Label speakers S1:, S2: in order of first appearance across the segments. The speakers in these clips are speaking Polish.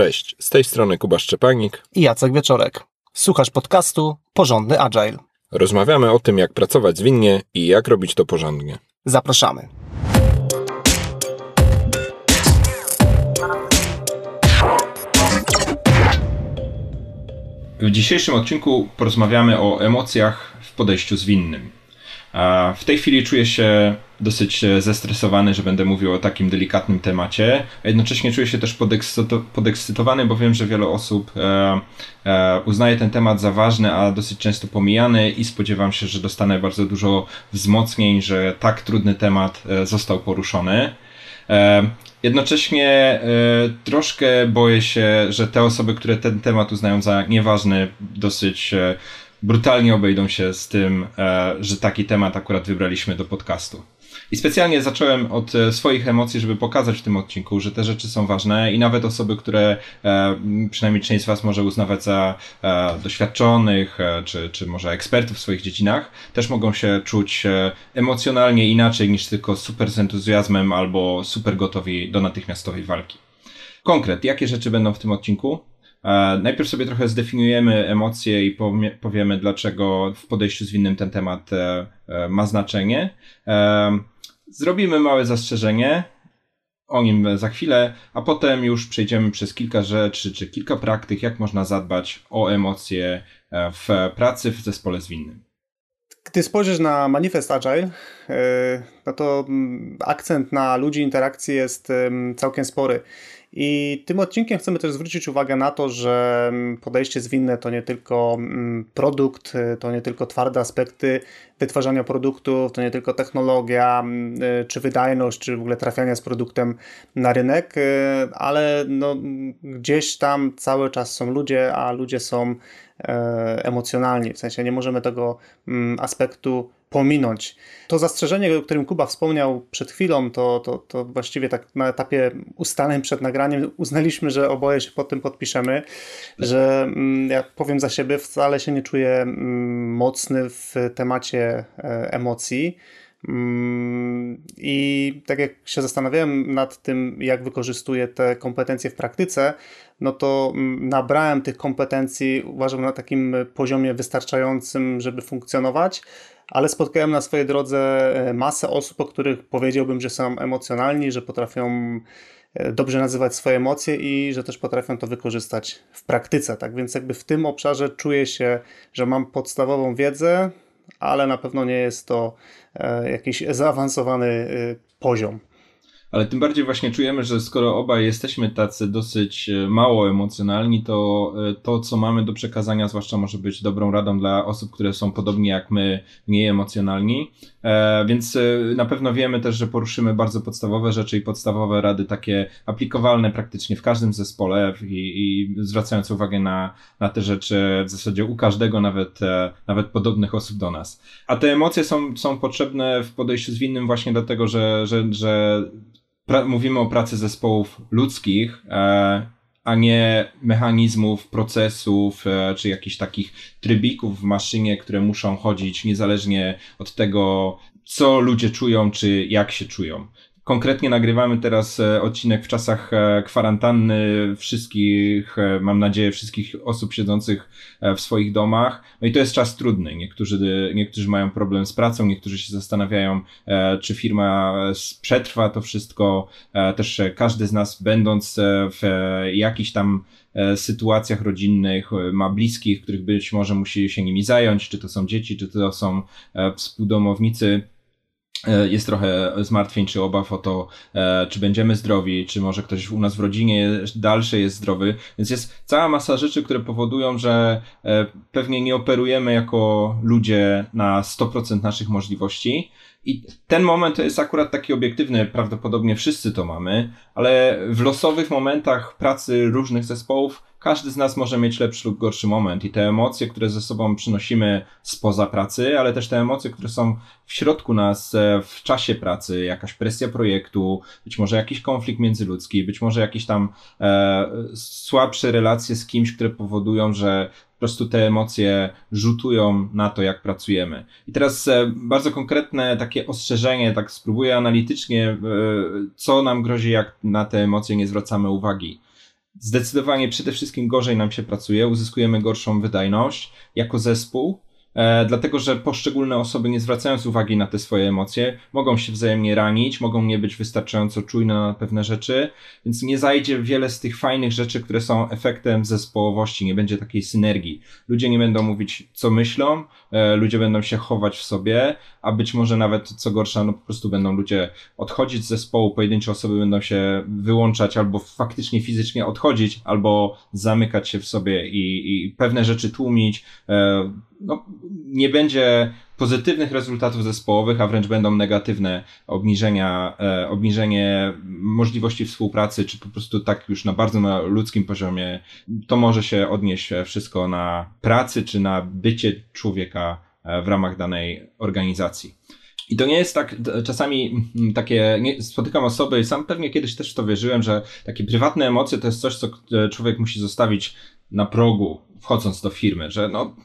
S1: Cześć, z tej strony Kuba Szczepanik
S2: i Jacek Wieczorek. Słuchasz podcastu Porządny Agile.
S1: Rozmawiamy o tym, jak pracować zwinnie i jak robić to porządnie.
S2: Zapraszamy.
S1: W dzisiejszym odcinku porozmawiamy o emocjach w podejściu zwinnym. W tej chwili czuję się dosyć e, zestresowany, że będę mówił o takim delikatnym temacie, a jednocześnie czuję się też podekscytowany, bo wiem, że wiele osób e, e, uznaje ten temat za ważny, a dosyć często pomijany i spodziewam się, że dostanę bardzo dużo wzmocnień, że tak trudny temat został poruszony. Jednocześnie troszkę boję się, że te osoby, które ten temat uznają za nieważny, dosyć brutalnie obejdą się z tym, że taki temat akurat wybraliśmy do podcastu. I specjalnie zacząłem od e, swoich emocji, żeby pokazać w tym odcinku, że te rzeczy są ważne i nawet osoby, które e, przynajmniej część z Was może uznawać za doświadczonych, czy, czy może ekspertów w swoich dziedzinach, też mogą się czuć emocjonalnie inaczej niż tylko super z entuzjazmem albo super gotowi do natychmiastowej walki. Konkret, jakie rzeczy będą w tym odcinku? E, najpierw sobie trochę zdefiniujemy emocje i powiemy, dlaczego w podejściu zwinnym ten temat e, e, ma znaczenie. Zrobimy małe zastrzeżenie, o nim za chwilę, a potem już przejdziemy przez kilka rzeczy, czy kilka praktyk, jak można zadbać o emocje w pracy w zespole zwinnym.
S2: Gdy spojrzysz na manifest Agile, no to mm, akcent na ludzi, interakcji jest całkiem spory. I tym odcinkiem chcemy też zwrócić uwagę na to, że mm, podejście zwinne to nie tylko mm, produkt, to nie tylko twarde aspekty wytwarzania produktów, to nie tylko technologia, mm, y, czy wydajność, czy w ogóle trafiania z produktem na rynek, y, ale no, gdzieś tam cały czas są ludzie, a ludzie są e, emocjonalni. W sensie nie możemy tego aspektu pominąć. To zastrzeżenie, o którym Kuba wspomniał przed chwilą, to, to, to właściwie tak na etapie ustaleń przed nagraniem uznaliśmy, że oboje się pod tym podpiszemy, że mm, ja powiem za siebie, wcale się nie czuję mm, mocny w temacie e, emocji. Mm, I tak jak się zastanawiałem nad tym, jak wykorzystuję te kompetencje w praktyce, no to nabrałem tych kompetencji, uważam, na takim poziomie wystarczającym, żeby funkcjonować ale spotkałem na swojej drodze e, masę osób, o których powiedziałbym, że są emocjonalni, że potrafią e, dobrze nazywać swoje emocje i że też potrafią to wykorzystać w praktyce. Tak więc jakby w tym obszarze czuję się, że mam podstawową wiedzę, ale na pewno nie jest to e, jakiś zaawansowany poziom
S1: ale tym bardziej właśnie czujemy, że skoro obaj jesteśmy tacy dosyć e, mało emocjonalni, to e, to, co mamy do przekazania, zwłaszcza może być dobrą radą dla osób, które są podobnie jak my, mniej emocjonalni. E, więc na pewno wiemy też, że poruszymy bardzo podstawowe rzeczy i podstawowe rady takie aplikowalne praktycznie w każdym zespole i, i zwracając uwagę na, na te rzeczy w zasadzie u każdego, nawet, nawet podobnych osób do nas. A te emocje są, są potrzebne w podejściu zwinnym właśnie dlatego, że, że, że mówimy o pracy zespołów ludzkich, e, a nie mechanizmów, procesów, e, czy jakichś takich trybików w maszynie, które muszą chodzić niezależnie od tego, co ludzie czują, czy jak się czują. Konkretnie nagrywamy teraz e, odcinek w czasach e, kwarantanny wszystkich, e, mam nadzieję, wszystkich osób siedzących w swoich domach. No i to jest czas trudny. Niektórzy, niektórzy mają problem z pracą, niektórzy się zastanawiają, czy firma przetrwa to wszystko. Też każdy z nas, będąc w jakichś tam sytuacjach rodzinnych, ma bliskich, których być może musi się nimi zająć, czy to są dzieci, czy to są współdomownicy jest trochę zmartwień czy obaw o to, e, czy będziemy zdrowi, czy może ktoś u nas w rodzinie dalszy jest zdrowy. Więc jest cała masa rzeczy, które powodują, że e, pewnie nie operujemy jako ludzie na 100% naszych możliwości. I ten moment jest akurat taki obiektywny, prawdopodobnie wszyscy to mamy, ale w losowych momentach pracy różnych zespołów każdy z nas może mieć lepszy lub gorszy moment i te emocje, które ze sobą przynosimy spoza pracy, ale też te emocje, które są w środku nas e, w czasie pracy, jakaś presja projektu, być może jakiś konflikt międzyludzki, być może jakieś tam e, słabsze relacje z kimś, które powodują, że po prostu te emocje rzutują na to, jak pracujemy. I teraz e, bardzo konkretne takie ostrzeżenie, tak spróbuję analitycznie, e, co nam grozi, jak na te emocje nie zwracamy uwagi. Zdecydowanie przede wszystkim gorzej nam się pracuje, uzyskujemy gorszą wydajność. Jako zespół E, dlatego że poszczególne osoby, nie zwracając uwagi na te swoje emocje, mogą się wzajemnie ranić, mogą nie być wystarczająco czujne na pewne rzeczy, więc nie zajdzie wiele z tych fajnych rzeczy, które są efektem zespołowości, nie będzie takiej synergii. Ludzie nie będą mówić, co myślą, e, ludzie będą się chować w sobie, a być może nawet, co gorsza, no po prostu będą ludzie odchodzić z zespołu, pojedyncze osoby będą się wyłączać albo faktycznie fizycznie odchodzić, albo zamykać się w sobie i, i pewne rzeczy tłumić, e, no, nie będzie pozytywnych rezultatów zespołowych, a wręcz będą negatywne obniżenia, e, obniżenie możliwości współpracy, czy po prostu tak już na bardzo na ludzkim poziomie, to może się odnieść wszystko na pracy, czy na bycie człowieka e, w ramach danej organizacji. I to nie jest tak, czasami mm, takie, nie, spotykam osoby sam pewnie kiedyś też w to wierzyłem, że takie prywatne emocje to jest coś, co e, człowiek musi zostawić na progu, wchodząc do firmy, że no,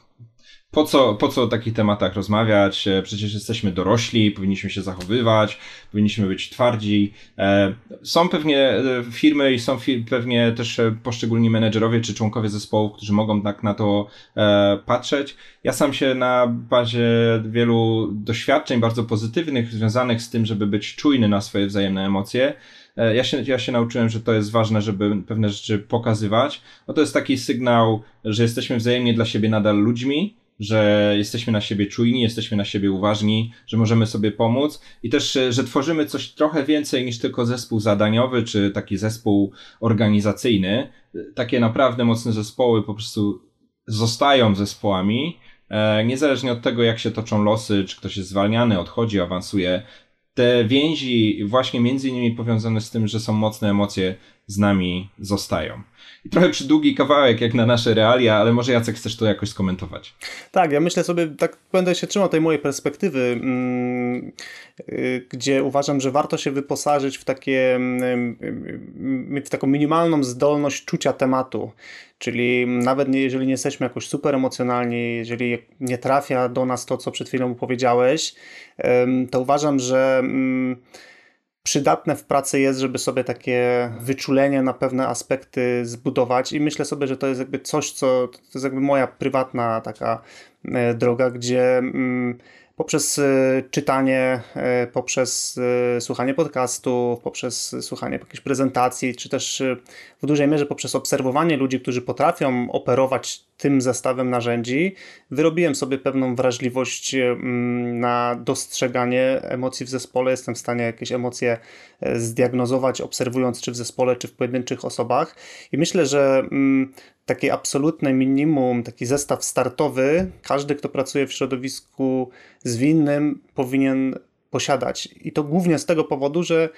S1: po co, po co o takich tematach rozmawiać? E, przecież jesteśmy dorośli, powinniśmy się zachowywać, powinniśmy być twardzi. E, są pewnie e, firmy i są pewnie też poszczególni menedżerowie czy członkowie zespołów, którzy mogą tak na to patrzeć. Ja sam się na bazie wielu doświadczeń bardzo pozytywnych związanych z tym, żeby być czujny na swoje wzajemne emocje, ja się, ja się nauczyłem, że to jest ważne, żeby pewne rzeczy pokazywać. No to jest taki sygnał, że jesteśmy wzajemnie dla siebie nadal ludźmi, że jesteśmy na siebie czujni, jesteśmy na siebie uważni, że możemy sobie pomóc i też, e, że tworzymy coś trochę więcej niż tylko zespół zadaniowy czy taki zespół organizacyjny. Takie naprawdę mocne zespoły po prostu zostają zespołami, e, niezależnie od tego, jak się toczą losy, czy ktoś jest zwalniany, odchodzi, awansuje. Te więzi, właśnie między innymi powiązane z tym, że są mocne emocje, z nami zostają. I trochę przydługi kawałek jak na nasze realia, ale może Jacek chcesz to jakoś skomentować.
S2: Tak, ja myślę sobie, tak będę się trzymał tej mojej perspektywy, mm, y, gdzie uważam, że warto się wyposażyć w takie, mm, y, w taką minimalną zdolność czucia tematu. Czyli nawet jeżeli nie jesteśmy jakoś super emocjonalni, jeżeli nie trafia do nas to, co przed chwilą powiedziałeś, to uważam, że mm, przydatne w pracy jest, żeby sobie takie wyczulenie na pewne aspekty zbudować. I myślę sobie, że to jest jakby coś, co to jest jakby moja prywatna taka e, droga, gdzie mm, poprzez e, czytanie, e, poprzez słuchanie podcastów, poprzez słuchanie jakiejś prezentacji, czy też w dużej mierze poprzez obserwowanie ludzi, którzy potrafią operować tym zestawem narzędzi wyrobiłem sobie pewną wrażliwość na dostrzeganie emocji w zespole. Jestem w stanie jakieś emocje e, zdiagnozować, obserwując czy w zespole, czy w pojedynczych osobach. I myślę, że mm, takie absolutne minimum, taki zestaw startowy, każdy, kto pracuje w środowisku zwinnym, powinien posiadać. I to głównie z tego powodu, że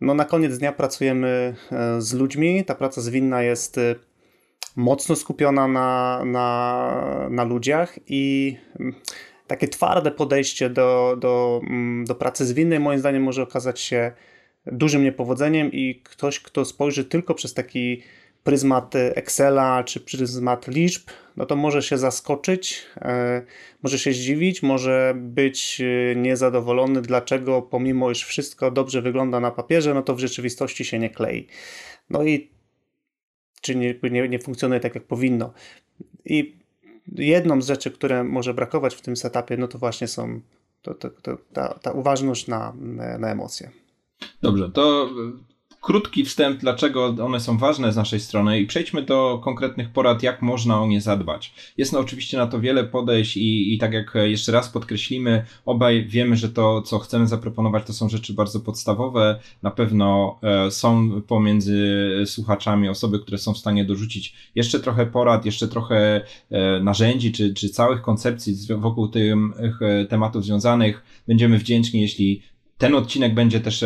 S2: no na koniec dnia pracujemy e, z ludźmi. Ta praca zwinna jest e, mocno skupiona na, na, na ludziach i mm, takie twarde podejście do, do, mm, do pracy zwinnej moim zdaniem może okazać się dużym niepowodzeniem i ktoś, kto spojrzy tylko przez taki pryzmat Excela czy pryzmat liczb, no to może się zaskoczyć, e, może się zdziwić, może być e, niezadowolony, dlaczego pomimo iż wszystko dobrze wygląda na papierze, no to w rzeczywistości się nie klei. No i czy nie, nie, nie funkcjonuje tak, jak powinno. I jedną z rzeczy, które może brakować w tym setupie, no to właśnie są to, to, to ta, ta uważność na, na emocje.
S1: Dobrze, to krótki wstęp, dlaczego one są ważne z naszej strony i przejdźmy do konkretnych porad, jak można o nie zadbać. Jest no oczywiście na to wiele podejść i, i tak jak jeszcze raz podkreślimy, obaj wiemy, że to, co chcemy zaproponować, to są rzeczy bardzo podstawowe. Na pewno e, są pomiędzy słuchaczami osoby, które są w stanie dorzucić jeszcze trochę porad, jeszcze trochę e, narzędzi, czy, czy całych koncepcji wokół tych e, tematów związanych. Będziemy wdzięczni, jeśli ten odcinek będzie też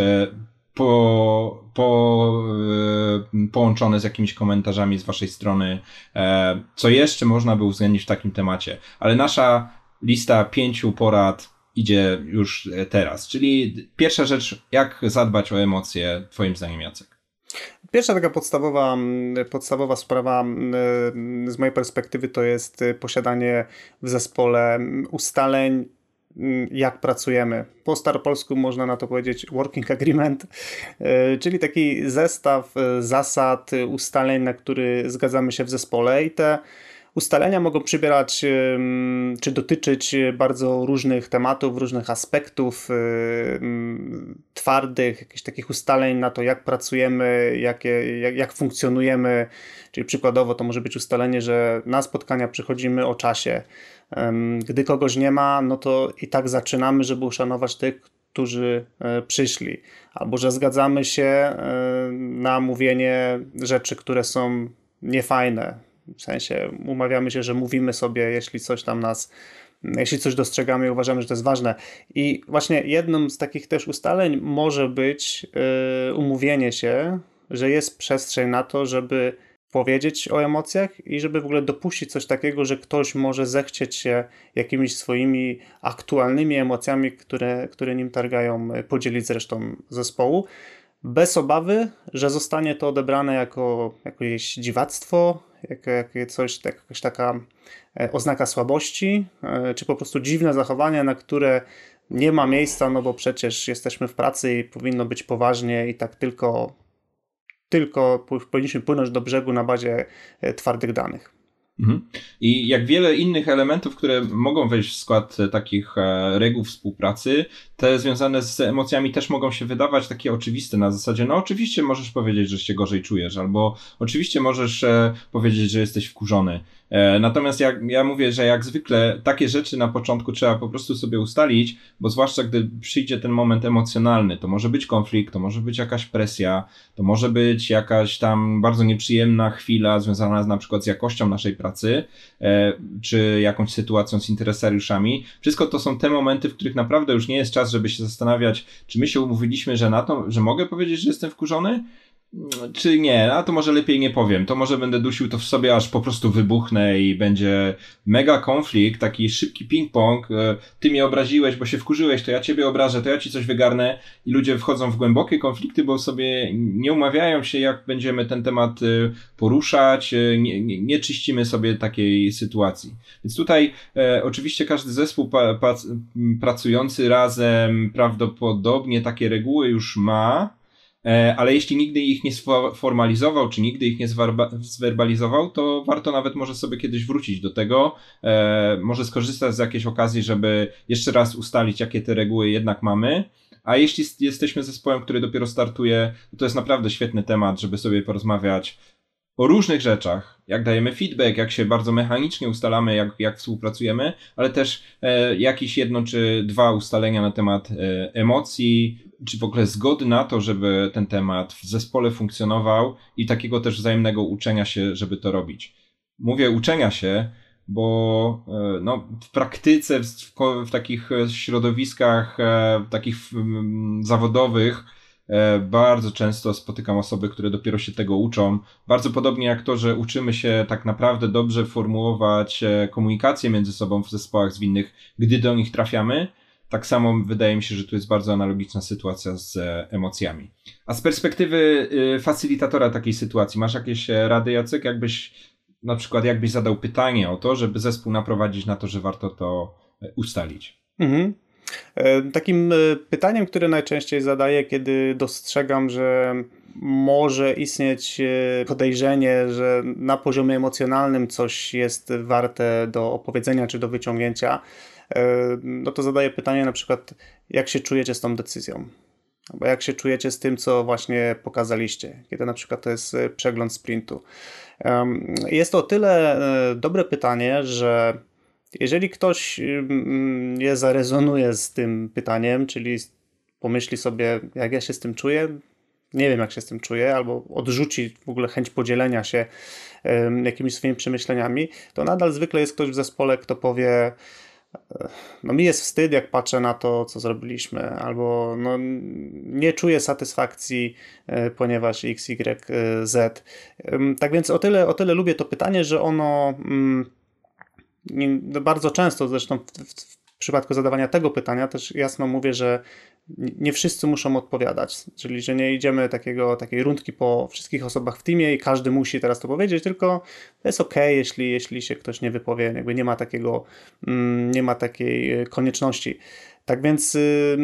S1: po, po, e, połączone z jakimiś komentarzami z waszej strony, e, co jeszcze można by uwzględnić w takim temacie. Ale nasza lista pięciu porad idzie już teraz. Czyli pierwsza rzecz, jak zadbać o emocje, twoim zdaniem, Jacek?
S2: Pierwsza taka podstawowa, podstawowa sprawa z mojej perspektywy to jest posiadanie w zespole ustaleń jak pracujemy. Po staropolsku można na to powiedzieć working agreement, e, czyli taki zestaw e, zasad, ustaleń, na który zgadzamy się w zespole i te ustalenia mogą przybierać czy dotyczyć bardzo różnych tematów, różnych aspektów twardych, jakichś takich ustaleń na to, jak pracujemy, jakie, jak, jak funkcjonujemy. Czyli przykładowo to może być ustalenie, że na spotkania przychodzimy o czasie. Gdy kogoś nie ma, no to i tak zaczynamy, żeby uszanować tych, którzy e, przyszli, albo że zgadzamy się e, na mówienie rzeczy, które są niefajne, w sensie umawiamy się, że mówimy sobie, jeśli coś tam nas, jeśli coś dostrzegamy i uważamy, że to jest ważne. I właśnie jednym z takich też ustaleń może być yy, umówienie się, że jest przestrzeń na to, żeby powiedzieć o emocjach i żeby w ogóle dopuścić coś takiego, że ktoś może zechcieć się jakimiś swoimi aktualnymi emocjami, które, które nim targają, podzielić z resztą zespołu bez obawy, że zostanie to odebrane jako jakieś dziwactwo, jako, jako coś, tak, jakaś taka e, oznaka słabości, e, czy po prostu dziwne zachowanie, na które nie ma miejsca, no bo przecież jesteśmy w pracy i powinno być poważnie i tak tylko, tylko powinniśmy płynąć do brzegu na bazie e, twardych danych.
S1: Mhm. I jak wiele innych elementów, które mogą wejść w skład takich reguł współpracy, te związane z emocjami też mogą się wydawać takie oczywiste na zasadzie, no oczywiście możesz powiedzieć, że się gorzej czujesz, albo oczywiście możesz e, powiedzieć, że jesteś wkurzony. E, natomiast ja, ja mówię, że jak zwykle takie rzeczy na początku trzeba po prostu sobie ustalić, bo zwłaszcza gdy przyjdzie ten moment emocjonalny, to może być konflikt, to może być jakaś presja, to może być jakaś tam bardzo nieprzyjemna chwila związana z, na przykład z jakością naszej pracy, e, czy jakąś sytuacją z interesariuszami. Wszystko to są te momenty, w których naprawdę już nie jest czas żeby się zastanawiać, czy my się umówiliśmy, że na to, że mogę powiedzieć, że jestem wkurzony, czy nie, a to może lepiej nie powiem. To może będę dusił to w sobie, aż po prostu wybuchnę i będzie mega konflikt, taki szybki ping-pong. E, ty mnie obraziłeś, bo się wkurzyłeś, to ja ciebie obrażę, to ja ci coś wygarnę. I ludzie wchodzą w głębokie konflikty, bo sobie nie umawiają się, jak będziemy ten temat e, poruszać, e, nie, nie, nie czyścimy sobie takiej sytuacji. Więc tutaj e, oczywiście każdy zespół pa, pa, pracujący razem prawdopodobnie takie reguły już ma ale jeśli nigdy ich nie sformalizował, czy nigdy ich nie zwerbalizował, to warto nawet może sobie kiedyś wrócić do tego, e, może skorzystać z jakiejś okazji, żeby jeszcze raz ustalić, jakie te reguły jednak mamy. A jeśli jesteśmy zespołem, który dopiero startuje, to jest naprawdę świetny temat, żeby sobie porozmawiać o różnych rzeczach, jak dajemy feedback, jak się bardzo mechanicznie ustalamy, jak, jak współpracujemy, ale też e, jakieś jedno czy dwa ustalenia na temat e, emocji, czy w ogóle zgody na to, żeby ten temat w zespole funkcjonował i takiego też wzajemnego uczenia się, żeby to robić. Mówię uczenia się, bo e, no, w praktyce, w, w takich środowiskach, e, takich zawodowych, e, bardzo często spotykam osoby, które dopiero się tego uczą. Bardzo podobnie jak to, że uczymy się tak naprawdę dobrze formułować komunikację między sobą w zespołach zwinnych, gdy do nich trafiamy tak samo wydaje mi się, że tu jest bardzo analogiczna sytuacja z e, emocjami. A z perspektywy y, facylitatora takiej sytuacji, masz jakieś e, rady, Jacek? Jakbyś na przykład, jakbyś zadał pytanie o to, żeby zespół naprowadzić na to, że warto to e, ustalić? Mhm.
S2: Takim pytaniem, które najczęściej zadaję, kiedy dostrzegam, że może istnieć podejrzenie, że na poziomie emocjonalnym coś jest warte do opowiedzenia czy do wyciągnięcia, E, no to zadaję pytanie na przykład, jak się czujecie z tą decyzją? Albo jak się czujecie z tym, co właśnie pokazaliście, kiedy na przykład to jest e, przegląd sprintu. Jest to o tyle e, dobre pytanie, że jeżeli ktoś mm, nie zarezonuje z tym pytaniem, czyli pomyśli sobie, jak ja się z tym czuję, nie wiem, jak się z tym czuję, albo odrzuci w ogóle chęć podzielenia się jakimiś swoimi przemyśleniami, to nadal zwykle jest ktoś w zespole, kto powie, no mi jest wstyd, jak patrzę na to, co zrobiliśmy, albo no, nie czuję satysfakcji, e, ponieważ X, Y, Z. Tak więc o tyle, o tyle lubię to pytanie, że ono mm, bardzo często, zresztą w, w, przypadku zadawania tego pytania też jasno mówię, że nie wszyscy muszą odpowiadać, czyli że nie idziemy takiego, takiej rundki po wszystkich osobach w teamie i każdy musi teraz to powiedzieć, tylko to jest ok, jeśli, jeśli się ktoś nie wypowie, jakby nie ma takiego, mm, nie ma takiej konieczności. Tak więc y,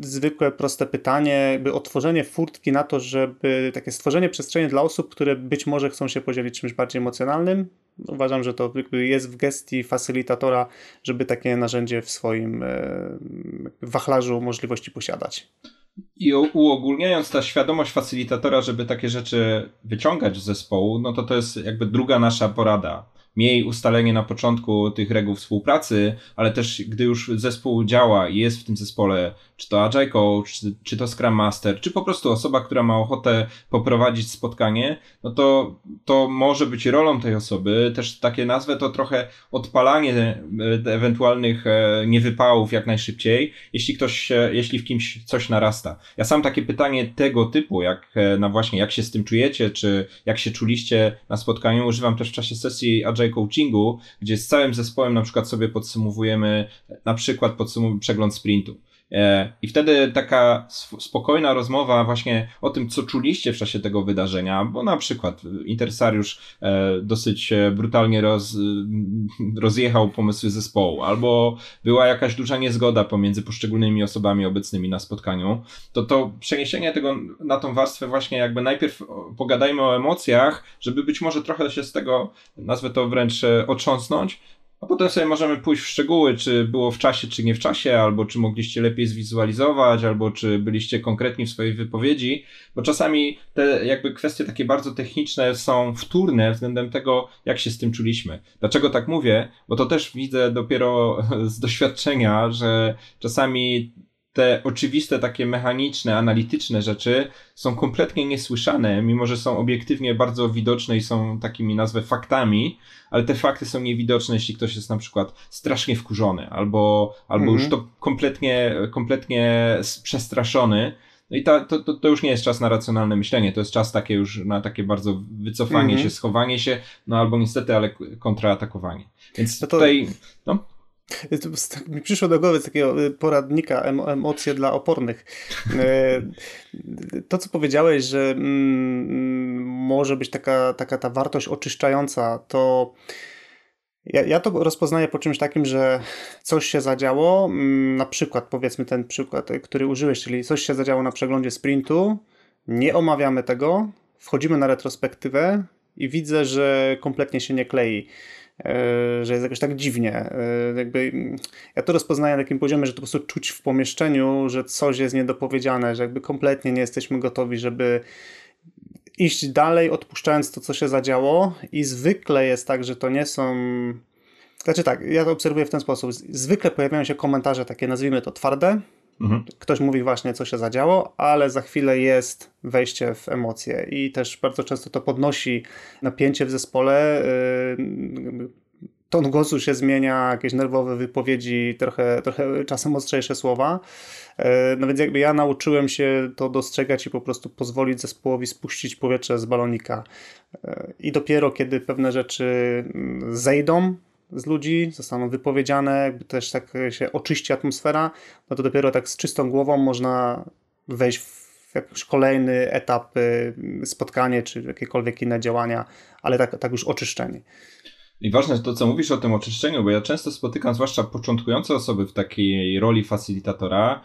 S2: zwykłe, proste pytanie, by otworzenie furtki na to, żeby takie stworzenie przestrzeni dla osób, które być może chcą się podzielić czymś bardziej emocjonalnym. Uważam, że to jest w gestii facylitatora, żeby takie narzędzie w swoim y, wachlarzu możliwości posiadać.
S1: I uogólniając ta świadomość facylitatora, żeby takie rzeczy wyciągać z zespołu, no to to jest jakby druga nasza porada miej ustalenie na początku tych reguł współpracy, ale też gdy już zespół działa i jest w tym zespole, czy to Agile Coach, czy, czy to Scrum Master, czy po prostu osoba, która ma ochotę poprowadzić spotkanie, no to to może być rolą tej osoby, też takie nazwę to trochę odpalanie e, ewentualnych e, niewypałów jak najszybciej, jeśli ktoś, jeśli w kimś coś narasta. Ja sam takie pytanie tego typu, jak e, na właśnie, jak się z tym czujecie, czy jak się czuliście na spotkaniu, używam też w czasie sesji Agile Coachingu, gdzie z całym zespołem na przykład sobie podsumowujemy na przykład podsumowujemy przegląd sprintu. E, I wtedy taka spokojna rozmowa właśnie o tym, co czuliście w czasie tego wydarzenia, bo na przykład interesariusz e, dosyć e, brutalnie roz, rozjechał pomysły zespołu, albo była jakaś duża niezgoda pomiędzy poszczególnymi osobami obecnymi na spotkaniu, to to przeniesienie tego na tą warstwę właśnie jakby najpierw pogadajmy o emocjach, żeby być może trochę się z tego, nazwę to wręcz otrząsnąć, a potem sobie możemy pójść w szczegóły, czy było w czasie, czy nie w czasie, albo czy mogliście lepiej zwizualizować, albo czy byliście konkretni w swojej wypowiedzi, bo czasami te jakby kwestie takie bardzo techniczne są wtórne względem tego, jak się z tym czuliśmy. Dlaczego tak mówię? Bo to też widzę dopiero z doświadczenia, że czasami te oczywiste, takie mechaniczne, analityczne rzeczy są kompletnie niesłyszane, mimo że są obiektywnie bardzo widoczne i są takimi, nazwę, faktami, ale te fakty są niewidoczne, jeśli ktoś jest na przykład strasznie wkurzony, albo, albo mhm. już to kompletnie, kompletnie przestraszony. No i ta, to, to, to, już nie jest czas na racjonalne myślenie, to jest czas takie już na takie bardzo wycofanie mhm. się, schowanie się, no albo niestety, ale kontratakowanie. Więc no to... tutaj, no.
S2: Tak mi przyszło do głowy takiego y, poradnika emocje dla opornych. E, to, co powiedziałeś, że mm, może być taka, taka ta wartość oczyszczająca, to ja, ja to rozpoznaję po czymś takim, że coś się zadziało, mm, na przykład powiedzmy ten przykład, który użyłeś, czyli coś się zadziało na przeglądzie sprintu, nie omawiamy tego, wchodzimy na retrospektywę i widzę, że kompletnie się nie klei. E, że jest jakoś tak dziwnie. E, jakby ja to rozpoznaję na takim poziomie, że to po prostu czuć w pomieszczeniu, że coś jest niedopowiedziane, że jakby kompletnie nie jesteśmy gotowi, żeby iść dalej, odpuszczając to, co się zadziało i zwykle jest tak, że to nie są znaczy tak, ja to obserwuję w ten sposób. Zwykle pojawiają się komentarze takie, nazwijmy to twarde. Mhm. Ktoś mówi właśnie, co się zadziało, ale za chwilę jest wejście w emocje i też bardzo często to podnosi napięcie w zespole. Yy, ton głosu się zmienia, jakieś nerwowe wypowiedzi, trochę, trochę czasem ostrzejsze słowa. Yy, no więc jakby ja nauczyłem się to dostrzegać i po prostu pozwolić zespołowi spuścić powietrze z balonika. Yy, I dopiero kiedy pewne rzeczy mm, zejdą, z ludzi, zostaną wypowiedziane, jakby też tak się oczyści atmosfera, no to dopiero tak z czystą głową można wejść w jakiś kolejny etap, y, spotkanie czy jakiekolwiek inne działania, ale tak, tak już oczyszczenie.
S1: I ważne jest to, co mówisz o tym oczyszczeniu, bo ja często spotykam zwłaszcza początkujące osoby w takiej roli facilitatora,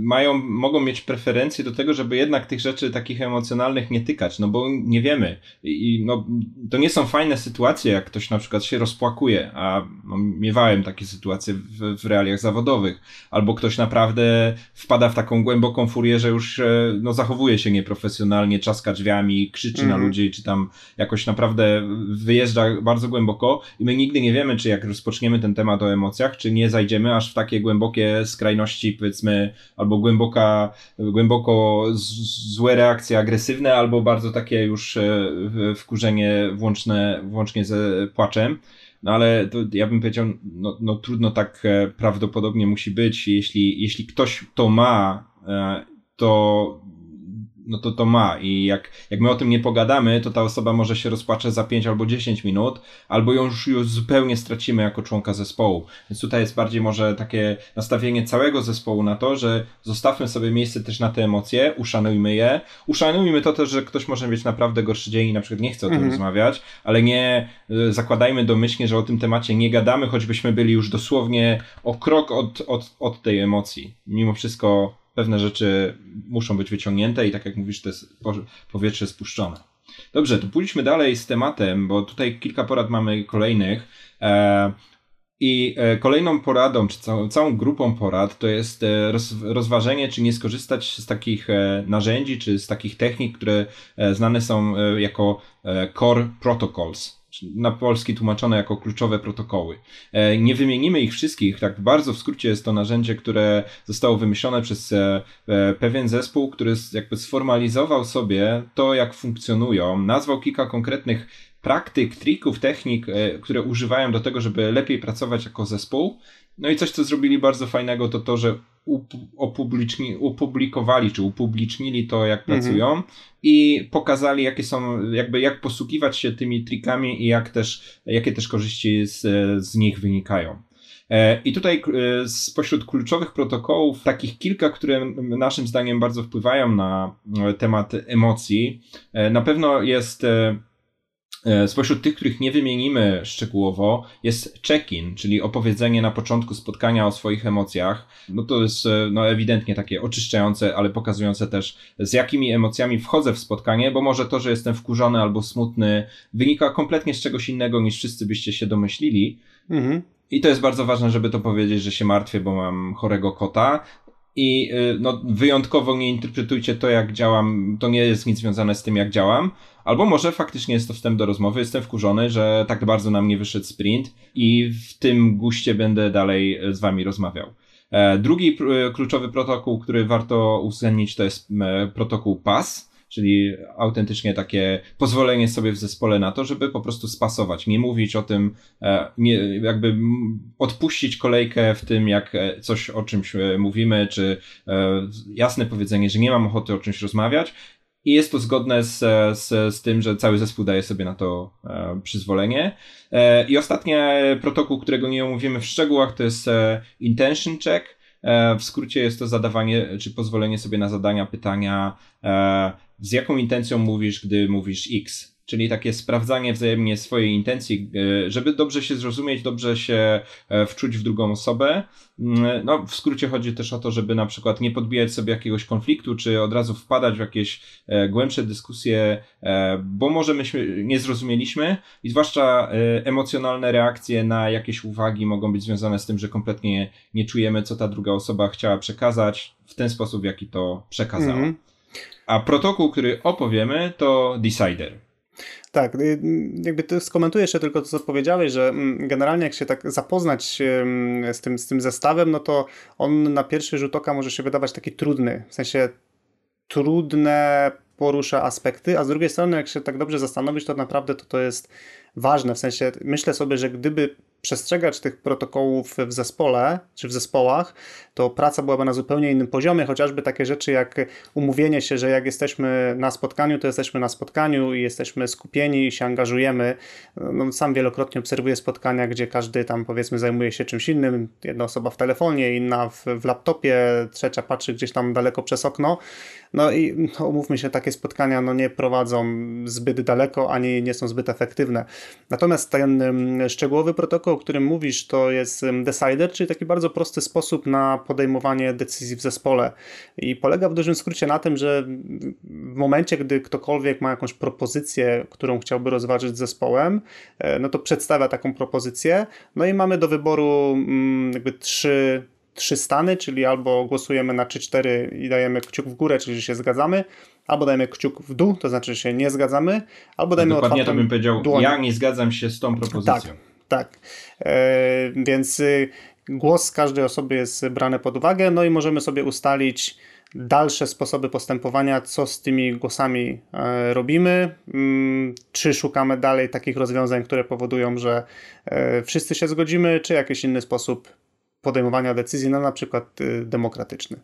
S1: mają, mogą mieć preferencje do tego, żeby jednak tych rzeczy takich emocjonalnych nie tykać, no bo nie wiemy. I no, to nie są fajne sytuacje, jak ktoś na przykład się rozpłakuje, a no, miewałem takie sytuacje w, w realiach zawodowych, albo ktoś naprawdę wpada w taką głęboką furię, że już e, no, zachowuje się nieprofesjonalnie, czaska drzwiami, krzyczy mm -hmm. na mhm. ludzi, czy tam jakoś naprawdę wyjeżdża bardzo głęboko i my nigdy nie wiemy, czy jak rozpoczniemy ten temat o emocjach, czy nie zajdziemy aż w takie głębokie skrajności, powiedzmy, albo głęboka, głęboko złe reakcje agresywne, albo bardzo takie już e, wkurzenie włączne, włącznie ze płaczem. No ale to ja bym powiedział, no, no trudno tak e, prawdopodobnie musi być, jeśli, jeśli ktoś to ma, e, to no to to ma i jak, jak my o tym nie pogadamy, to ta osoba może się rozpaczeć za 5 albo 10 minut, albo ją już, już zupełnie stracimy jako członka zespołu. Więc tutaj jest bardziej może takie nastawienie całego zespołu na to, że zostawmy sobie miejsce też na te emocje, uszanujmy je, uszanujmy to też, że ktoś może mieć naprawdę gorszy dzień i na przykład nie chce o tym mhm. rozmawiać, ale nie y, zakładajmy domyślnie, że o tym temacie nie gadamy, choćbyśmy byli już dosłownie o krok od, od, od tej emocji. Mimo wszystko pewne rzeczy muszą być wyciągnięte i tak jak mówisz, to jest powietrze spuszczone. Dobrze, to pójdźmy dalej z tematem, bo tutaj kilka porad mamy kolejnych. E, I e, kolejną poradą, czy całą, całą grupą porad, to jest e, roz, rozważenie, czy nie skorzystać z takich narzędzi, czy z takich technik, które znane są jako core protocols na polski tłumaczone jako kluczowe protokoły. E, nie wymienimy ich wszystkich, tak bardzo w skrócie jest to narzędzie, które zostało wymyślone przez e, e, pewien zespół, który jakby sformalizował sobie to, jak funkcjonują, nazwał kilka konkretnych praktyk, trików, technik, które używają do tego, żeby lepiej pracować jako zespół. No i coś, co zrobili bardzo fajnego, to to, że opubliczni, opublikowali, czy upublicznili to, jak mhm. pracują i pokazali, jakie są, jakby jak posługiwać się tymi trikami i jak też, jakie też korzyści z, z nich wynikają. E, I tutaj e, spośród kluczowych protokołów, takich kilka, które naszym zdaniem bardzo wpływają na e, temat emocji, na pewno jest spośród tych, których nie wymienimy szczegółowo, jest check-in, czyli opowiedzenie na początku spotkania o swoich emocjach. No to jest e, no, ewidentnie takie oczyszczające, ale pokazujące też, z jakimi emocjami wchodzę w spotkanie, bo może to, że jestem wkurzony albo smutny, wynika kompletnie z czegoś innego, niż wszyscy byście się domyślili. Mhm. I to jest bardzo ważne, żeby to powiedzieć, że się martwię, bo mam chorego kota. I y, no, wyjątkowo nie interpretujcie to, jak działam. To nie jest nic związane z tym, jak działam Albo może faktycznie jest to wstęp do rozmowy, jestem wkurzony, że tak bardzo nam nie wyszedł sprint i w tym guście będę dalej z wami rozmawiał. E, drugi kluczowy protokół, który warto uwzględnić, to jest protokół PAS, czyli autentycznie takie pozwolenie sobie w zespole na to, żeby po prostu spasować, nie mówić o tym, e, nie, jakby odpuścić kolejkę w tym, jak e, coś o czymś mówimy, czy jasne powiedzenie, że nie mam ochoty o czymś rozmawiać i jest to zgodne z, z, z tym, że cały zespół daje sobie na to e, przyzwolenie. E, I ostatni protokół, którego nie omówimy w szczegółach, to jest e, intention check. E, w skrócie jest to zadawanie, czy pozwolenie sobie na zadania pytania, e, z jaką intencją mówisz, gdy mówisz X czyli takie sprawdzanie wzajemnie swojej intencji, e, żeby dobrze się zrozumieć, dobrze się e, wczuć w drugą osobę. Mm, no, w skrócie chodzi też o to, żeby na przykład nie podbijać sobie jakiegoś konfliktu, czy od razu wpadać w jakieś e, głębsze dyskusje, bo może myśmy nie zrozumieliśmy i zwłaszcza emocjonalne reakcje na jakieś uwagi mogą być związane z tym, że kompletnie nie czujemy, co ta druga osoba chciała przekazać w ten sposób, w jaki to przekazała. Mm -hmm. A protokół, który opowiemy, to Decider.
S2: Tak, y, jakby to skomentuję jeszcze tylko to, co powiedziałeś, że mm, generalnie jak się tak zapoznać z tym, z tym zestawem, no to on na pierwszy rzut oka może się wydawać taki trudny, w sensie trudne porusza aspekty, a z drugiej strony jak się tak dobrze zastanowić, to naprawdę to, to jest ważne, w sensie myślę sobie, że gdyby przestrzegać tych protokołów w zespole czy w zespołach, to praca byłaby na zupełnie innym poziomie, chociażby takie rzeczy jak umówienie się, że jak jesteśmy na spotkaniu, to jesteśmy na spotkaniu i jesteśmy skupieni i się angażujemy. No, sam wielokrotnie obserwuję spotkania, gdzie każdy tam powiedzmy zajmuje się czymś innym, jedna osoba w telefonie, inna w, w laptopie, trzecia patrzy gdzieś tam daleko przez okno. No i no, umówmy się, takie spotkania no, nie prowadzą zbyt daleko, ani nie są zbyt efektywne. Natomiast ten szczegółowy protokół, o którym mówisz, to jest decider, czyli taki bardzo prosty sposób na podejmowanie decyzji w zespole. I polega w dużym skrócie na tym, że w momencie, gdy ktokolwiek ma jakąś propozycję, którą chciałby rozważyć z zespołem, e, no to przedstawia taką propozycję. No i mamy do wyboru mm, jakby trzy trzy stany, czyli albo głosujemy na 3-4 i dajemy kciuk w górę, czyli że się zgadzamy, albo dajemy kciuk w dół, to znaczy, że się nie zgadzamy, albo dajemy
S1: Dokładnie to bym powiedział, dłoń. ja nie zgadzam się z tą propozycją.
S2: Tak, tak. E, więc y, głos każdej osoby jest brany pod uwagę, no i możemy sobie ustalić dalsze sposoby postępowania, co z tymi głosami e, robimy, mm, czy szukamy dalej takich rozwiązań, które powodują, że e, wszyscy się zgodzimy, czy jakiś inny sposób podejmowania decyzji, no na przykład y, demokratyczny.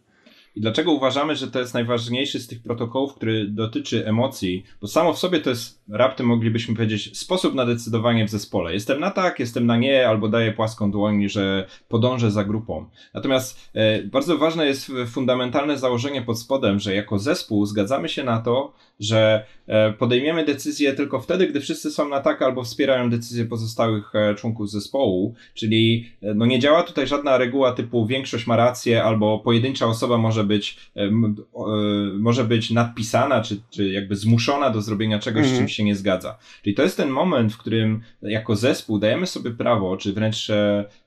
S1: I dlaczego uważamy, że to jest najważniejszy z tych protokołów, który dotyczy emocji? Bo samo w sobie to jest, raptem moglibyśmy powiedzieć, sposób na decydowanie w zespole. Jestem na tak, jestem na nie, albo daję płaską dłoń, że podążę za grupą. Natomiast e, bardzo ważne jest fundamentalne założenie pod spodem, że jako zespół zgadzamy się na to, że e, podejmiemy decyzję tylko wtedy, gdy wszyscy są na tak albo wspierają decyzje pozostałych e, członków zespołu, czyli e, no nie działa tutaj żadna reguła typu większość ma rację albo pojedyncza osoba może być może być nadpisana, czy, czy jakby zmuszona do zrobienia czegoś, z czym się nie zgadza. Czyli to jest ten moment, w którym jako zespół dajemy sobie prawo, czy wręcz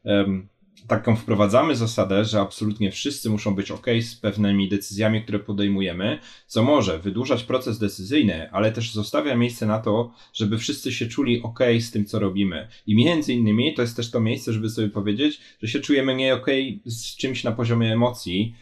S1: um, taką wprowadzamy zasadę, że absolutnie wszyscy muszą być ok z pewnymi decyzjami, które podejmujemy, co może wydłużać proces decyzyjny, ale też zostawia miejsce na to, żeby wszyscy się czuli ok z tym, co robimy. I między innymi to jest też to miejsce, żeby sobie powiedzieć, że się czujemy nie ok z czymś na poziomie emocji,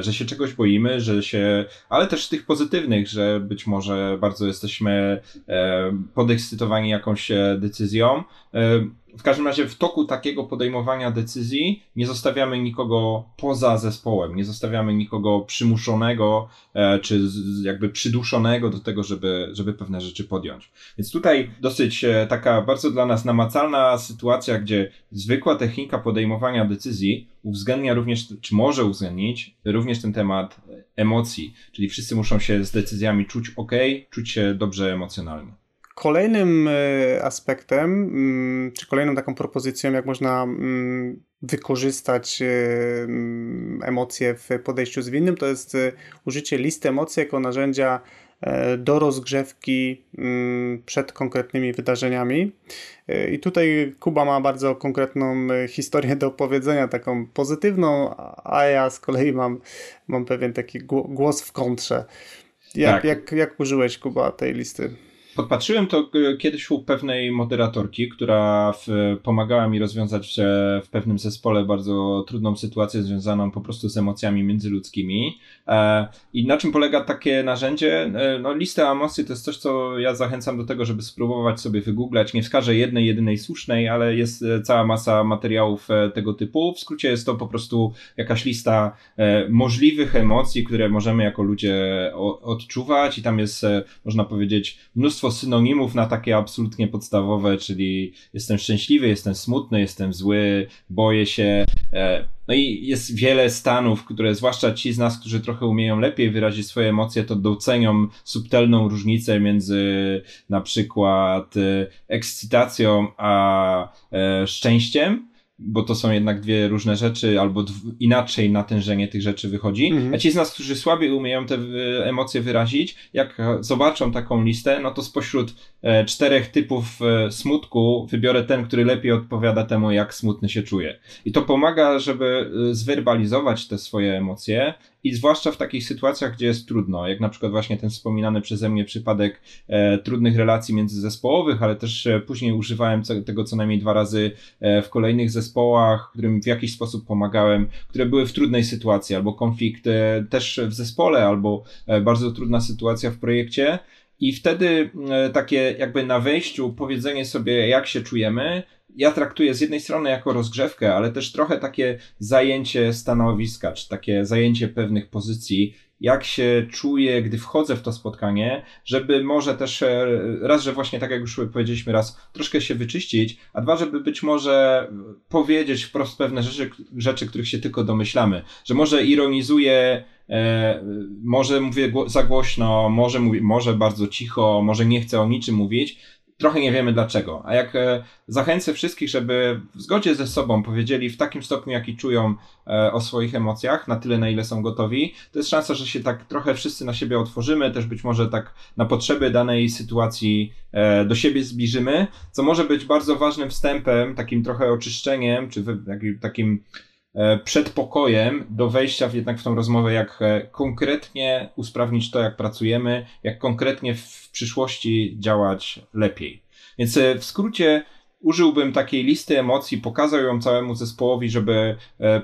S1: że się czegoś boimy, że się, ale też tych pozytywnych, że być może bardzo jesteśmy e, podekscytowani jakąś e, decyzją. E, w każdym razie w toku takiego podejmowania decyzji nie zostawiamy nikogo poza zespołem, nie zostawiamy nikogo przymuszonego e, czy jakby przyduszonego do tego, żeby, żeby pewne rzeczy podjąć. Więc tutaj dosyć e, taka bardzo dla nas namacalna sytuacja, gdzie zwykła technika podejmowania decyzji uwzględnia również, czy może uwzględnić również ten temat emocji, czyli wszyscy muszą się z decyzjami czuć ok, czuć się dobrze emocjonalnie.
S2: Kolejnym e, aspektem, mm, czy kolejną taką propozycją, jak można mm, wykorzystać e, mm, emocje w podejściu zwinnym, to jest e, użycie listy emocji jako narzędzia do rozgrzewki przed konkretnymi wydarzeniami. I tutaj Kuba ma bardzo konkretną historię do opowiedzenia, taką pozytywną, a ja z kolei mam, mam pewien taki głos w kontrze. Jak, tak. jak, jak użyłeś, Kuba, tej listy?
S1: Podpatrzyłem to e, kiedyś u pewnej moderatorki, która w, pomagała mi rozwiązać w, w, pewnym zespole bardzo trudną sytuację związaną po prostu z emocjami międzyludzkimi. E, I na czym polega takie narzędzie? E, no, lista emocji to jest coś, co ja zachęcam do tego, żeby spróbować sobie wygooglać. Nie wskażę jednej, jedynej słusznej, ale jest e, cała masa materiałów e, tego typu. W skrócie jest to po prostu jakaś lista e, możliwych emocji, które możemy jako ludzie odczuwać i tam jest, można powiedzieć, mnóstwo mnóstwo synonimów na takie absolutnie podstawowe, czyli jestem szczęśliwy, jestem smutny, jestem zły, boję się. E, no i jest wiele stanów, które zwłaszcza ci z nas, którzy trochę umieją lepiej wyrazić swoje emocje, to docenią subtelną różnicę między na przykład e, ekscytacją a e, szczęściem bo to są jednak dwie różne rzeczy, albo inaczej natężenie tych rzeczy wychodzi. Mhm. A ci z nas, którzy słabiej umieją te emocje wyrazić, jak zobaczą taką listę, no to spośród e, czterech typów e, smutku wybiorę ten, który lepiej odpowiada temu, jak smutny się czuje. I to pomaga, żeby e, zwerbalizować te swoje emocje i zwłaszcza w takich sytuacjach, gdzie jest trudno, jak na przykład właśnie ten wspominany przeze mnie przypadek e, trudnych relacji międzyzespołowych, ale też e, później używałem tego co najmniej dwa razy e, w kolejnych zespołach, którym w jakiś sposób pomagałem, które były w trudnej sytuacji, albo konflikt e, też w zespole, albo bardzo trudna sytuacja w projekcie. I wtedy takie jakby na wejściu powiedzenie sobie, jak się czujemy, ja traktuję z jednej strony jako rozgrzewkę, ale też trochę takie zajęcie stanowiska, czy takie zajęcie pewnych pozycji, jak się czuję, gdy wchodzę w to spotkanie, żeby może też e, raz, że właśnie tak jak już powiedzieliśmy raz, troszkę się wyczyścić, a dwa, żeby być może powiedzieć wprost pewne rzeczy, rzeczy których się tylko domyślamy, że może ironizuję E, może mówię za głośno, może, mówię, może bardzo cicho, może nie chcę o niczym mówić, trochę nie wiemy dlaczego. A jak e, zachęcę wszystkich, żeby w zgodzie ze sobą powiedzieli w takim stopniu, jaki czują e, o swoich emocjach, na tyle, na ile są gotowi, to jest szansa, że się tak trochę wszyscy na siebie otworzymy, też być może tak na potrzeby danej sytuacji e, do siebie zbliżymy, co może być bardzo ważnym wstępem, takim trochę oczyszczeniem, czy takim E, przedpokojem do wejścia w, jednak w tą rozmowę, jak e, konkretnie usprawnić to, jak pracujemy, jak konkretnie w przyszłości działać lepiej. Więc e, w skrócie użyłbym takiej listy emocji, pokazał ją całemu zespołowi, żeby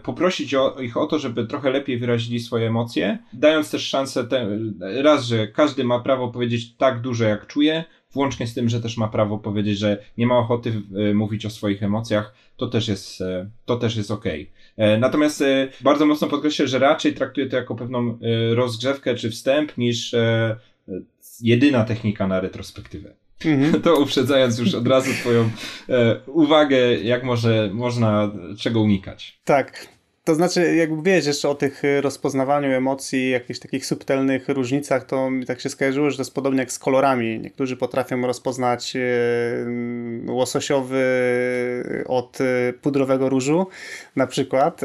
S1: poprosić ich o to, żeby trochę lepiej wyrazili swoje emocje, dając też szansę, raz, że każdy ma prawo powiedzieć tak duże, jak czuje, włącznie z tym, że też ma prawo powiedzieć, że nie ma ochoty mówić o swoich emocjach, to też jest, to też jest okej. Okay. Natomiast bardzo mocno podkreślę, że raczej traktuję to jako pewną rozgrzewkę czy wstęp niż jedyna technika na retrospektywę. Mhm. To uprzedzając już od razu Twoją e, uwagę, jak może można czego unikać.
S2: Tak. To znaczy, jakby wiesz jeszcze o tych y, rozpoznawaniu emocji, jakichś takich subtelnych różnicach, to mi tak się skojarzyło, że to jest podobnie jak z kolorami. Niektórzy potrafią rozpoznać y, łososiowy od y, pudrowego różu, na przykład,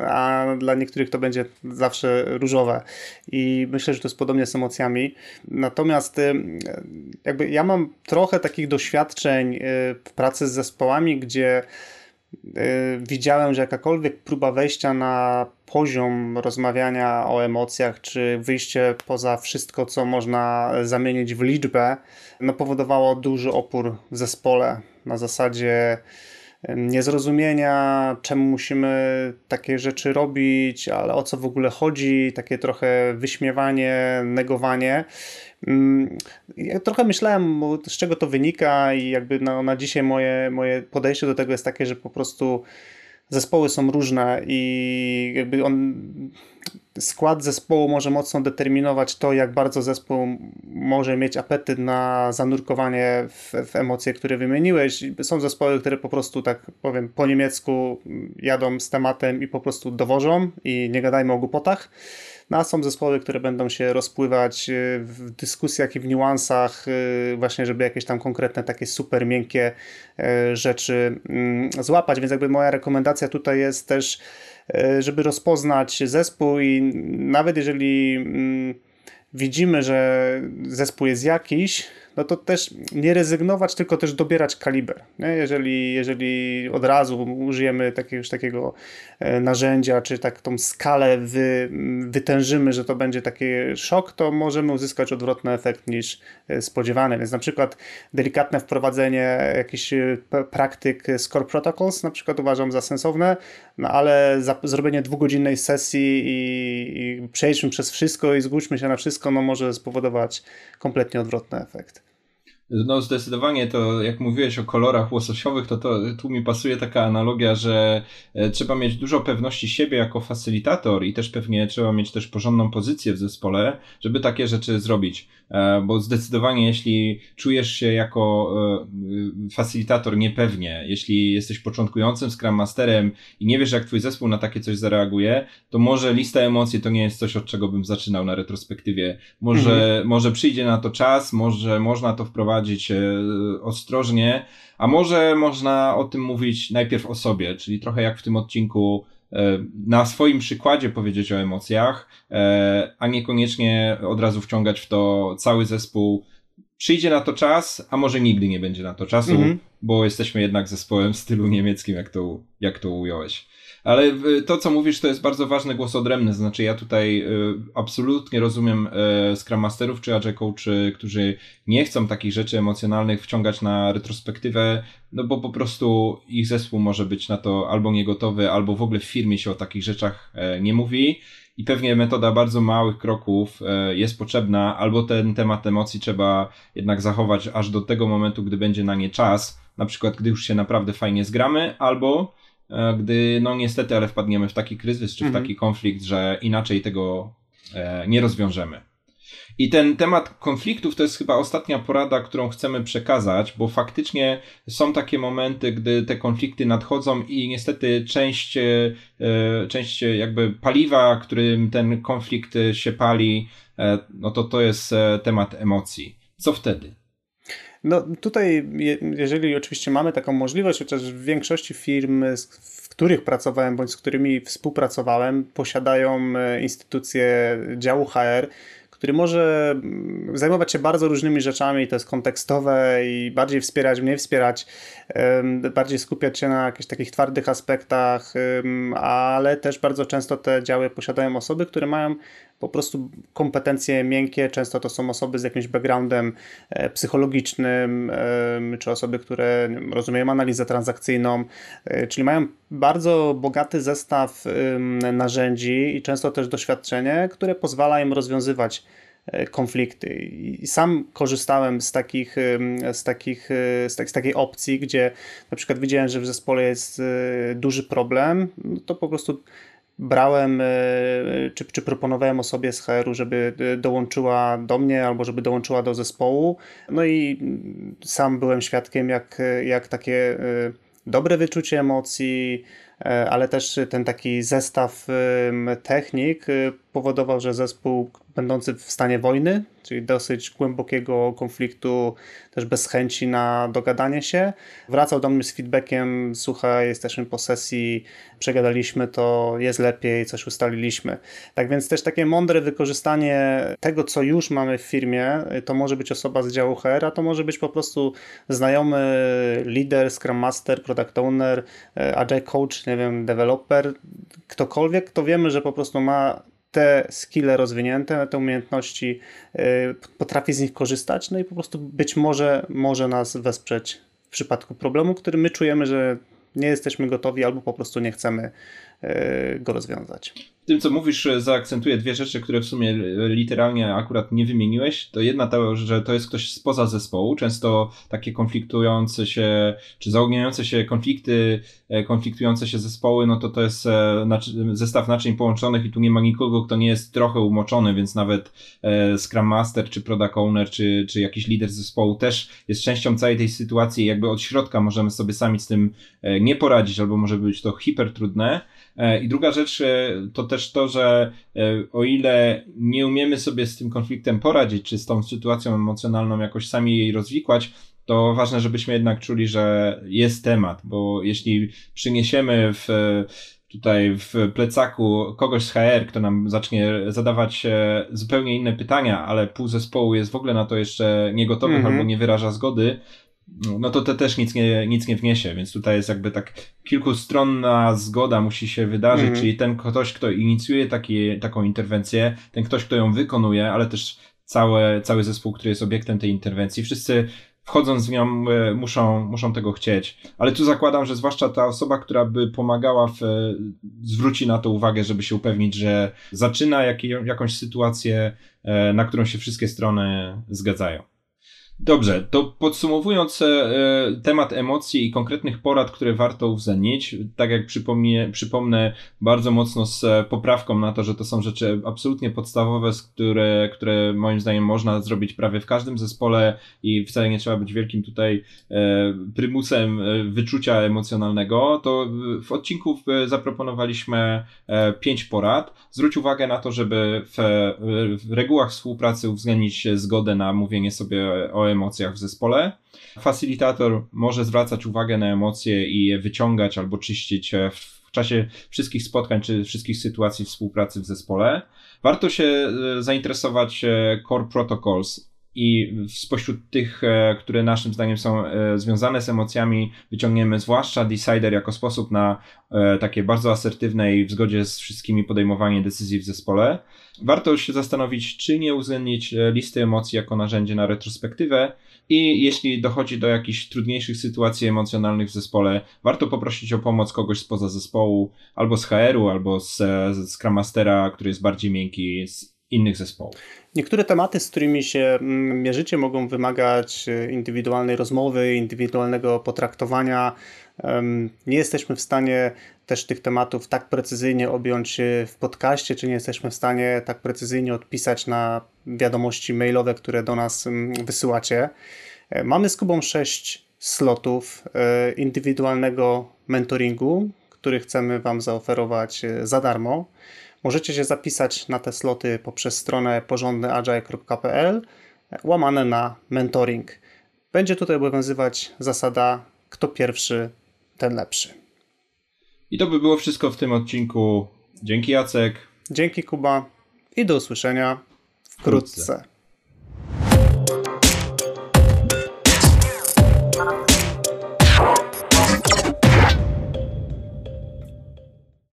S2: a dla niektórych to będzie zawsze różowe. I myślę, że to jest podobnie z emocjami. Natomiast jakby ja mam trochę takich doświadczeń w pracy z zespołami, gdzie widziałem, że jakakolwiek próba wejścia na poziom rozmawiania o emocjach, czy wyjście poza wszystko, co można zamienić w liczbę, no powodowało duży opór w zespole. Na zasadzie niezrozumienia, czemu musimy takie rzeczy robić, ale o co w ogóle chodzi, takie trochę wyśmiewanie, negowanie. Mm, ja trochę myślałem, z czego to wynika, i jakby na, na dzisiaj moje, moje podejście do tego jest takie, że po prostu zespoły są różne i jakby on skład zespołu może mocno determinować to, jak bardzo zespół może mieć apetyt na zanurkowanie w, w, emocje, które wymieniłeś. Są zespoły, które po prostu, tak powiem, po niemiecku jadą z tematem i po prostu dowożą i nie gadajmy o głupotach. No, a są zespoły, które będą się rozpływać y, w dyskusjach i w niuansach, y, właśnie, żeby jakieś tam konkretne, takie super miękkie y, rzeczy mm, złapać. Więc jakby moja rekomendacja tutaj jest też, żeby rozpoznać zespół i nawet jeżeli mm, widzimy, że zespół jest jakiś, no to też nie rezygnować, tylko też dobierać kaliber. Nie? Jeżeli, jeżeli od razu użyjemy jakiegoś takiego e, narzędzia, czy tak tą skalę wy, wytężymy, że to będzie taki szok, to możemy uzyskać odwrotny efekt niż e, spodziewany. Więc na przykład delikatne wprowadzenie jakichś e, praktyk Score Protocols na przykład uważam za sensowne, no ale za, zrobienie dwugodzinnej sesji i, i przejdźmy przez wszystko i zgódźmy się na wszystko, no może spowodować kompletnie odwrotny efekt.
S1: No zdecydowanie to, jak mówiłeś o kolorach łososiowych, to, to tu mi pasuje taka analogia, że e, trzeba mieć dużo pewności siebie jako facylitator i też pewnie trzeba mieć też porządną pozycję w zespole, żeby takie rzeczy zrobić. E, bo zdecydowanie jeśli czujesz się jako e, facylitator niepewnie, jeśli jesteś początkującym Scrum Masterem i nie wiesz jak twój zespół na takie coś zareaguje, to może lista emocji to nie jest coś, od czego bym zaczynał na retrospektywie. Może, mhm. może przyjdzie na to czas, może można to wprowadzić e, ostrożnie, a może można o tym mówić najpierw o sobie, czyli trochę jak w tym odcinku na swoim przykładzie powiedzieć o emocjach, e, a niekoniecznie od razu wciągać w to cały zespół. Przyjdzie na to czas, a może nigdy nie będzie na to czasu, mm -hmm. bo jesteśmy jednak zespołem w stylu niemieckim, jak to, jak to ująłeś. Ale to, co mówisz, to jest bardzo ważny głos odrębny. Znaczy, ja tutaj y, absolutnie rozumiem y, Scrum Masterów czy Agile Coachy, którzy nie chcą takich rzeczy emocjonalnych wciągać na retrospektywę, no bo po prostu ich zespół może być na to albo niegotowy, albo w ogóle w firmie się o takich rzeczach e, nie mówi. I pewnie metoda bardzo małych kroków e, jest potrzebna, albo ten temat emocji trzeba jednak zachować aż do tego momentu, gdy będzie na nie czas, na przykład gdy już się naprawdę fajnie zgramy, albo gdy no niestety, ale wpadniemy w taki kryzys czy w mhm. taki konflikt, że inaczej tego e, nie rozwiążemy. I ten temat konfliktów to jest chyba ostatnia porada, którą chcemy przekazać, bo faktycznie są takie momenty, gdy te konflikty nadchodzą i niestety część, e, część jakby paliwa, którym ten konflikt się pali, no to to jest temat emocji. Co wtedy?
S2: No tutaj, jeżeli oczywiście mamy taką możliwość, chociaż w większości firm, w których pracowałem bądź z którymi współpracowałem, posiadają e, instytucje działu HR, który może mm, zajmować się bardzo różnymi rzeczami, to jest kontekstowe i bardziej wspierać, mniej wspierać, bardziej skupiać się na jakichś takich twardych aspektach, ale też bardzo często te działy posiadają osoby, które mają po prostu kompetencje miękkie, często to są osoby z jakimś backgroundem e, psychologicznym, czy osoby, które rozumieją analizę transakcyjną, e, czyli mają bardzo bogaty zestaw narzędzi i często też doświadczenie, które pozwala im rozwiązywać konflikty. I sam korzystałem z takich, z takich, z, tak, z takiej opcji, gdzie na przykład widziałem, że w zespole jest duży problem, no to po prostu brałem, e, czy, czy proponowałem osobie z HR-u, żeby e, dołączyła do mnie albo żeby dołączyła do zespołu. No i sam byłem świadkiem, jak, jak takie e, dobre wyczucie emocji, ale też ten taki zestaw technik powodował, że zespół będący w stanie wojny, czyli dosyć głębokiego konfliktu, też bez chęci na dogadanie się. Wracał do mnie z feedbackiem, słuchaj, jesteśmy po sesji, przegadaliśmy to, jest lepiej, coś ustaliliśmy. Tak więc też takie mądre wykorzystanie tego, co już mamy w firmie, to może być osoba z działu HR, a to może być po prostu znajomy lider, scrum master, product owner, e, agile coach, nie wiem, developer, ktokolwiek, kto wiemy, że po prostu ma te skille rozwinięte, te umiejętności, y, potrafi z nich korzystać, no i po prostu być może może nas wesprzeć w przypadku problemu, który my czujemy, że nie jesteśmy gotowi albo po prostu nie chcemy go rozwiązać
S1: tym, co mówisz, zaakcentuję dwie rzeczy, które w sumie literalnie akurat nie wymieniłeś. To jedna to, że to jest ktoś spoza zespołu. Często takie konfliktujące się, czy zaogniające się konflikty, e, konfliktujące się zespoły, no to to jest e, zestaw naczyń połączonych i tu nie ma nikogo, kto nie jest trochę umoczony, więc nawet e, Scrum Master, czy Product Owner, czy, czy jakiś lider zespołu też jest częścią całej tej sytuacji. Jakby od środka możemy sobie sami z tym nie poradzić, albo może być to hiper trudne. I druga rzecz to też to, że e, o ile nie umiemy sobie z tym konfliktem poradzić, czy z tą sytuacją emocjonalną jakoś sami jej rozwikłać, to ważne, żebyśmy jednak czuli, że jest temat, bo jeśli przyniesiemy w tutaj w plecaku kogoś z HR, kto nam zacznie zadawać zupełnie inne pytania, ale pół zespołu jest w ogóle na to jeszcze niegotowych mm -hmm. albo nie wyraża zgody, no to to też nic nie, nic nie wniesie, więc tutaj jest jakby tak kilkustronna zgoda musi się wydarzyć, mm. czyli ten ktoś, kto inicjuje taki, taką interwencję, ten ktoś, kto ją wykonuje, ale też cały, cały zespół, który jest obiektem tej interwencji, wszyscy wchodząc w nią e, muszą, muszą tego chcieć. Ale tu zakładam, że zwłaszcza ta osoba, która by pomagała, w, e, zwróci na to uwagę, żeby się upewnić, że zaczyna jak, jakąś sytuację, e, na którą się wszystkie strony zgadzają. Dobrze, to podsumowując e, temat emocji i konkretnych porad, które warto uwzględnić, tak jak przypomnę, przypomnę bardzo mocno z poprawką na to, że to są rzeczy absolutnie podstawowe, które, które moim zdaniem można zrobić prawie w każdym zespole i wcale nie trzeba być wielkim tutaj e, prymusem e, wyczucia emocjonalnego, to w odcinku zaproponowaliśmy pięć porad. Zwróć uwagę na to, żeby w, w regułach współpracy uwzględnić zgodę na mówienie sobie o emocjach w zespole. Facilitator może zwracać uwagę na emocje i je wyciągać albo czyścić w czasie wszystkich spotkań czy wszystkich sytuacji współpracy w zespole. Warto się e, zainteresować e, core protocols i spośród tych, e, które naszym zdaniem są związane z emocjami, wyciągniemy zwłaszcza Decider jako sposób na takie bardzo asertywne i w zgodzie z wszystkimi podejmowanie decyzji w zespole. Warto się zastanowić, czy nie uwzględnić e, listy emocji jako narzędzie na retrospektywę i jeśli dochodzi do jakichś trudniejszych sytuacji emocjonalnych w zespole, warto poprosić o pomoc kogoś spoza zespołu, albo z HR-u, albo z, e, z Scrum Mastera, który jest bardziej miękki, innych zespołów.
S2: Niektóre tematy, z którymi się mm, mierzycie, mogą wymagać e, indywidualnej rozmowy, indywidualnego potraktowania. Nie jesteśmy w stanie też tych tematów tak precyzyjnie objąć e, w podcaście, czy nie jesteśmy w stanie tak precyzyjnie odpisać na wiadomości mailowe, które do nas mm, wysyłacie. E, mamy z Kubą sześć slotów indywidualnego mentoringu, który chcemy Wam zaoferować za darmo. Możecie się zapisać na te sloty poprzez stronę porządnyagile.pl łamane na mentoring. Będzie tutaj obowiązywać zasada kto pierwszy, ten lepszy.
S1: I to by było wszystko w tym odcinku. Dzięki Jacek.
S2: Dzięki Kuba i do usłyszenia wkrótce. wkrótce.